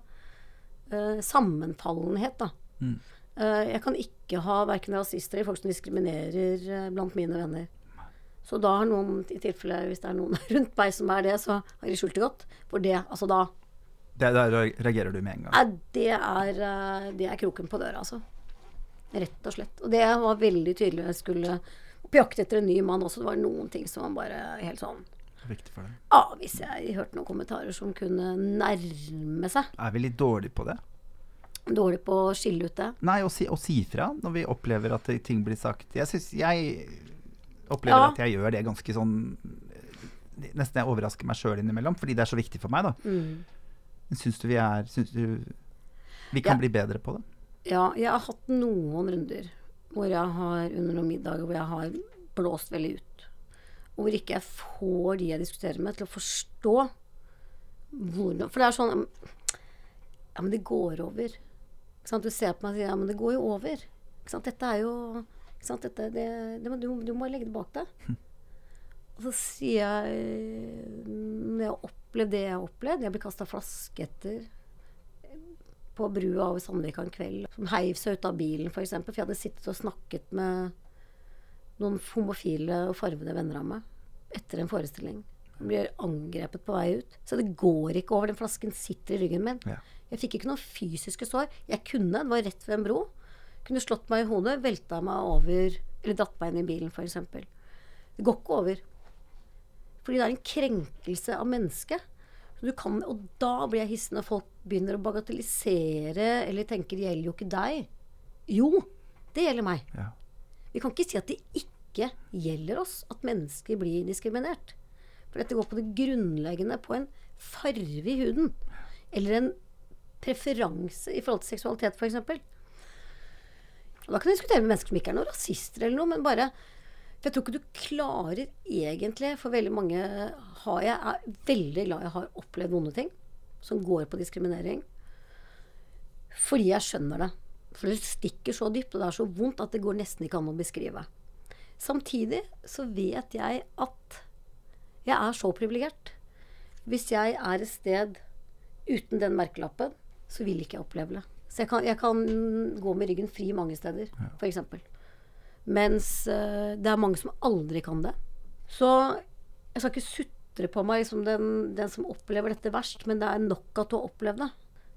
uh, sammenfallenhet, da. Mm. Uh, jeg kan ikke ha verken rasister eller folk som diskriminerer eh, blant mine venner. Så da har noen, i tilfelle hvis det er noen rundt meg som er det, så har de skjult det godt. For det, altså da det, Der reagerer du med en gang. Nei, det er, eh, det er kroken på døra, altså. Rett og slett. Og det var veldig tydelig. Jeg skulle på jakt etter en ny mann også. Det var noen ting som var bare helt sånn Viktig for deg. Ja, hvis jeg hørte noen kommentarer som kunne nærme seg. Er vi litt dårlige på det? Dårlig på å skille ut det. Nei, å si, å si fra når vi opplever at ting blir sagt. Jeg synes, jeg opplever Ja. at jeg gjør det ganske sånn Nesten jeg overrasker meg sjøl innimellom, fordi det er så viktig for meg, da. Mm. Syns du vi er Syns du vi kan Ja. bli bedre på det? Ja, jeg har hatt noen runder hvor jeg har under noen middager hvor jeg har blåst veldig ut. Og hvor ikke jeg får de jeg diskuterer med, til å forstå hvordan For det er sånn Ja, men det går over. Du ser på meg og sier ja, men det går jo over. Dette er jo? Dette, det, det, du, du må legge det bak deg. Og så sier jeg Når jeg har opplevd det jeg har opplevd Jeg blir kasta flaske etter på brua over Sandvika en kveld. Som heiv seg ut av bilen, f.eks. For, eksempel, for jeg hadde sittet og snakket med noen homofile og farvede venner av meg etter en forestilling. Jeg blir angrepet på vei ut. Så det går ikke over. Den flasken sitter i ryggen min. Ja. Jeg fikk ikke noen fysiske sår. Jeg kunne, det var rett ved en bro. Kunne slått meg i hodet, velta meg over, eller datt meg inn i bilen, f.eks. Det går ikke over. Fordi det er en krenkelse av mennesket. Du kan, og da blir jeg hissig når folk begynner å bagatellisere eller tenker det gjelder jo ikke deg. Jo, det gjelder meg. Ja. Vi kan ikke si at det ikke gjelder oss at mennesker blir diskriminert. For dette går på det grunnleggende på en farve i huden. Eller en preferanse i forhold til seksualitet, f.eks. Da kan du diskutere med mennesker som ikke er noen rasister eller noe, men bare For jeg tror ikke du klarer egentlig For veldig mange har jeg er veldig glad jeg har opplevd vonde ting som går på diskriminering. Fordi jeg skjønner det. For det stikker så dypt, og det er så vondt at det går nesten ikke an å beskrive. Samtidig så vet jeg at jeg er så privilegert. Hvis jeg er et sted uten den merkelappen, så vil ikke jeg oppleve det. Så jeg kan, jeg kan gå med ryggen fri mange steder, Ja. f.eks. Mens uh, det er mange som aldri kan det. Så jeg skal ikke sutre på meg som den, den som opplever dette verst, men det er nok at du har opplevd det.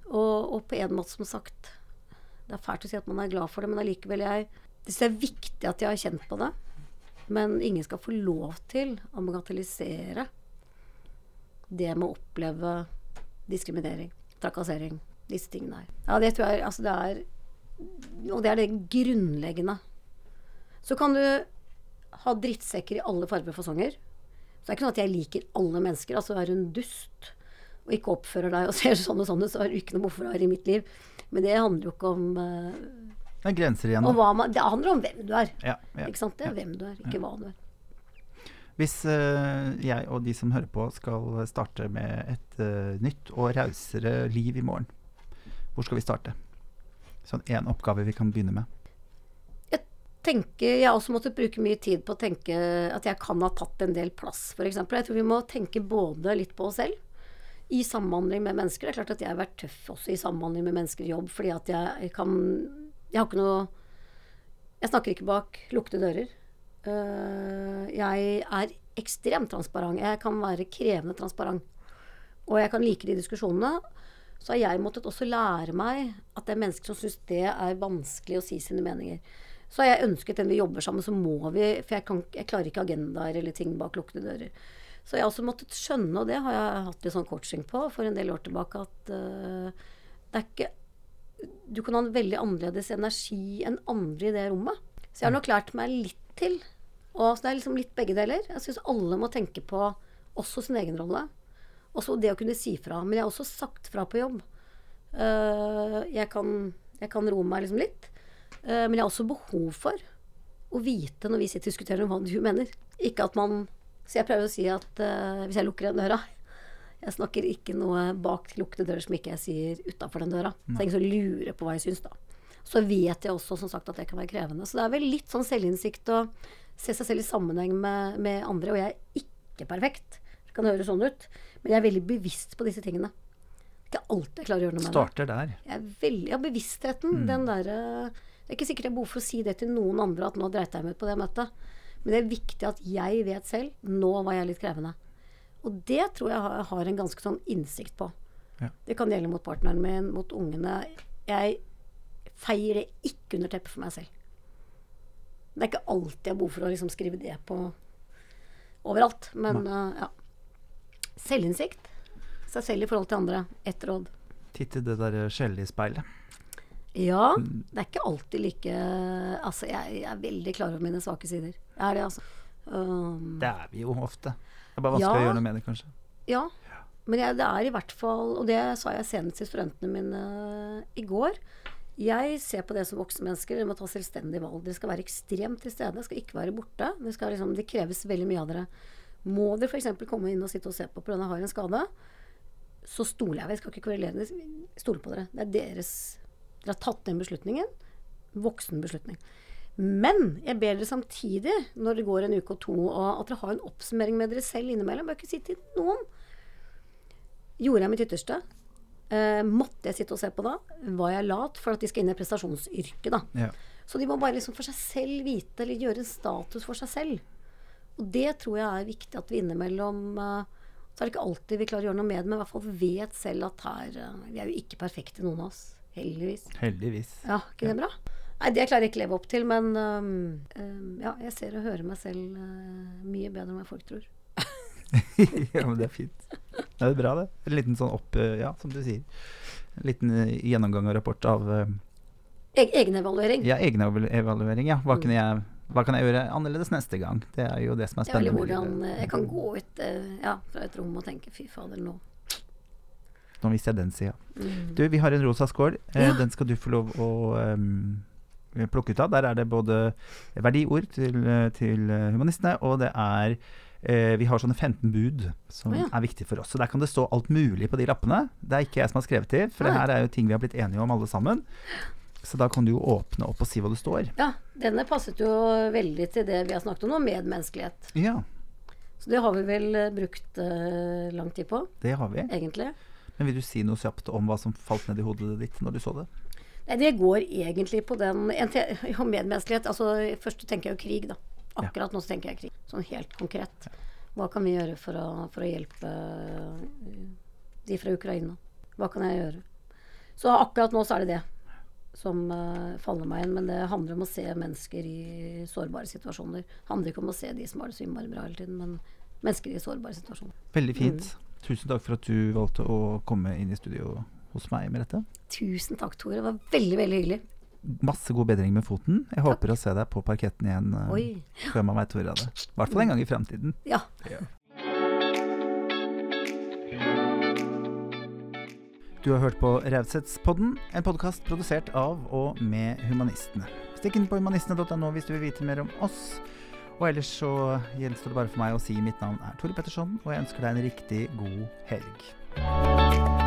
Og, og på en måte, som sagt Det er fælt å si at man er glad for det, men allikevel jeg Det er viktig at jeg har kjent på det. Men ingen skal få lov til å bagatellisere det med å oppleve diskriminering, trakassering, disse tingene her. Ja, det tror jeg Altså, det er Og det er det grunnleggende. Så kan du ha drittsekker i alle farger og fasonger. Så det er ikke sånn at jeg liker alle mennesker. Altså er du en dust og ikke oppfører deg og ser sånn og sånn ut, så har du ikke noe hvorfor å være i mitt liv. Men det handler jo ikke om uh, Det er grenser igjen. man, Det handler om hvem du er. Ja, ja. Ikke sant? Det er hvem du er, ikke hva du er. Hvis uh, jeg og de som hører på skal starte med et uh, nytt og rausere liv i morgen, hvor skal vi starte? Sånn én oppgave vi kan begynne med. Jeg tenker, Jeg også måttet bruke mye tid på å tenke at jeg kan ha tatt en del plass, f.eks. Jeg tror vi må tenke både litt på oss selv i samhandling med mennesker. Det er klart at jeg har vært tøff også i samhandling med mennesker i jobb, fordi at jeg kan Jeg har ikke noe Jeg snakker ikke bak lukkede dører. Uh, jeg er ekstremt transparent. Jeg kan være krevende transparent. Og jeg kan like de diskusjonene. Så har jeg måttet også lære meg at det er mennesker som syns det er vanskelig å si sine meninger. Så har jeg ønsket den vi jobber sammen, så må vi For jeg, kan, jeg klarer ikke agendaer eller ting bak lukkede dører. Så jeg har også måttet skjønne, og det har jeg hatt litt sånn coaching på for en del år tilbake, at uh, det er ikke Du kan ha en veldig annerledes energi enn andre i det rommet. Så jeg har nok lært meg litt til. Og så det er liksom litt begge deler. Jeg syns alle må tenke på også sin egen rolle. Også det å kunne si fra. Men jeg har også sagt fra på jobb. Uh, jeg, kan, jeg, kan, roe meg liksom litt. Uh, men jeg har også behov for å vite når vi sitter og diskuterer om hva du mener. Ikke at man Så jeg prøver å si at uh, hvis jeg lukker den døra Jeg snakker ikke noe bak lukkede dører som ikke jeg sier utafor den døra. Så jeg er ingen så lurer på hva jeg syns, da. Så vet jeg også som sagt at det kan være krevende. Så det er vel litt sånn selvinnsikt å se seg selv i sammenheng med, med andre. Og jeg er ikke perfekt. Det kan høres sånn ut. Men jeg er veldig bevisst på disse tingene. Ikke alltid jeg klarer å gjøre noe med Starter der. Jeg er veldig, ja, bevisstheten. Mm. Den derre Det er ikke sikkert jeg har behov for å si det til noen andre at nå dreit jeg meg ut på det møtet. Men det er viktig at jeg vet selv nå var jeg litt krevende. Og det tror jeg har, har en ganske sånn innsikt på. Ja. Det kan gjelde mot partneren min, mot ungene. Jeg feier det ikke under teppet for meg selv. Det er ikke alltid jeg har behov for å liksom skrive det på overalt. Men uh, ja. Selvinnsikt. Seg selv i forhold til andre. Ett råd. Titte det der skjellet i speilet. Ja. Det er ikke alltid like Altså, jeg, jeg er veldig klar over mine svake sider. Jeg er det, altså. Um, Det er vi jo ofte. Det er bare vanskelig Ja. å gjøre noe med det, kanskje. Ja. Men jeg, det er i hvert fall Og det sa jeg senest til studentene mine i går. Jeg ser på det som voksne mennesker. Dere må ta selvstendige valg. Dere skal være ekstremt til stede. Dere skal ikke være borte. Det, skal liksom, det kreves veldig mye av dere. Må dere f.eks. komme inn og sitte og se på pga. har en skade, så stoler jeg. Jeg skal ikke kverulere. Stole på dere. Det er deres Dere har tatt den beslutningen. Voksen beslutning. Men jeg ber dere samtidig, når det går en uke og to, at dere har en oppsummering med dere selv innimellom. Bør ikke si til noen. Gjorde jeg mitt ytterste? Eh, måtte jeg sitte og se på da? Var jeg lat for at de skal inn i prestasjonsyrket, da? Ja. Så de må bare liksom for seg selv vite, eller gjøre en status for seg selv. Og det tror jeg er viktig at vi innimellom eh, Så er det ikke alltid vi klarer å gjøre noe med det, men i hvert fall vet selv at her eh, Vi er jo ikke perfekte, noen av oss. Heldigvis. Heldigvis. Ja, ikke det bra? Nei, det klarer jeg ikke å leve opp til, men um, ja, jeg ser og hører meg selv uh, mye bedre enn hva folk tror. ja, men det er fint. Det er bra, det. En liten sånn opp... Ja, som du sier. En liten gjennomgang og rapport av uh, E Egenevaluering. ja, egenevaluering. Ja. Hva, kunne jeg, hva kan jeg gjøre annerledes neste gang? Det er jo det som er Det er spennende. hvordan øh, jeg kan gå ut øh, ja, fra et rom og tenke fy fader, nå. Nå viser jeg den sida. Mm. Du, vi har en rosa skål. Eh, Ja. Den skal du få lov å um, plukke ut av. Der er det både verdiord til, eh, til eh, humanistene, og det er eh, Vi har sånne 15 bud som oh, ja. er viktige for oss. Så der kan det stå alt mulig på de lappene. Det er ikke jeg som har skrevet de, for det her er jo ting vi har blitt enige om alle sammen. Så da kan du jo åpne opp og si hva det står. Ja, denne passet jo veldig til det vi har snakket om nå, medmenneskelighet. Ja, Så det har vi vel øh, brukt uh, lang tid på, det har vi. egentlig. Men vil du si noe kjapt om hva som falt ned i hodet ditt når du så det? Nei, det går egentlig på den ja, medmenneskelighet. Altså, først tenker jeg jo krig, da. Akkurat nå så tenker jeg krig. Sånn helt konkret. Hva kan vi gjøre for å, for å hjelpe øh, de fra Ukraina? Hva kan jeg gjøre? Så akkurat nå så er det det som uh, faller meg inn, men det handler om å se mennesker i sårbare situasjoner. Det handler ikke om å se de som har det så innmari bra hele tiden, men mennesker i sårbare situasjoner. Veldig fint. Mm. Tusen takk for at du valgte å komme inn i studio hos meg med dette. Tusen takk, Tore. Det var veldig, veldig hyggelig. Masse god bedring med foten. Jeg takk. håper å se deg på parketten igjen uh, før man veit ordet av det. I hvert fall en gang i fremtiden. Ja. ja. Du har hørt på Raushetspodden, en podkast produsert av og med Humanistene. Stikk inn på humanistene.no hvis du vil vite mer om oss. Og ellers så gjenstår det bare for meg å si mitt navn er Tore Petterson, og jeg ønsker deg en riktig god helg.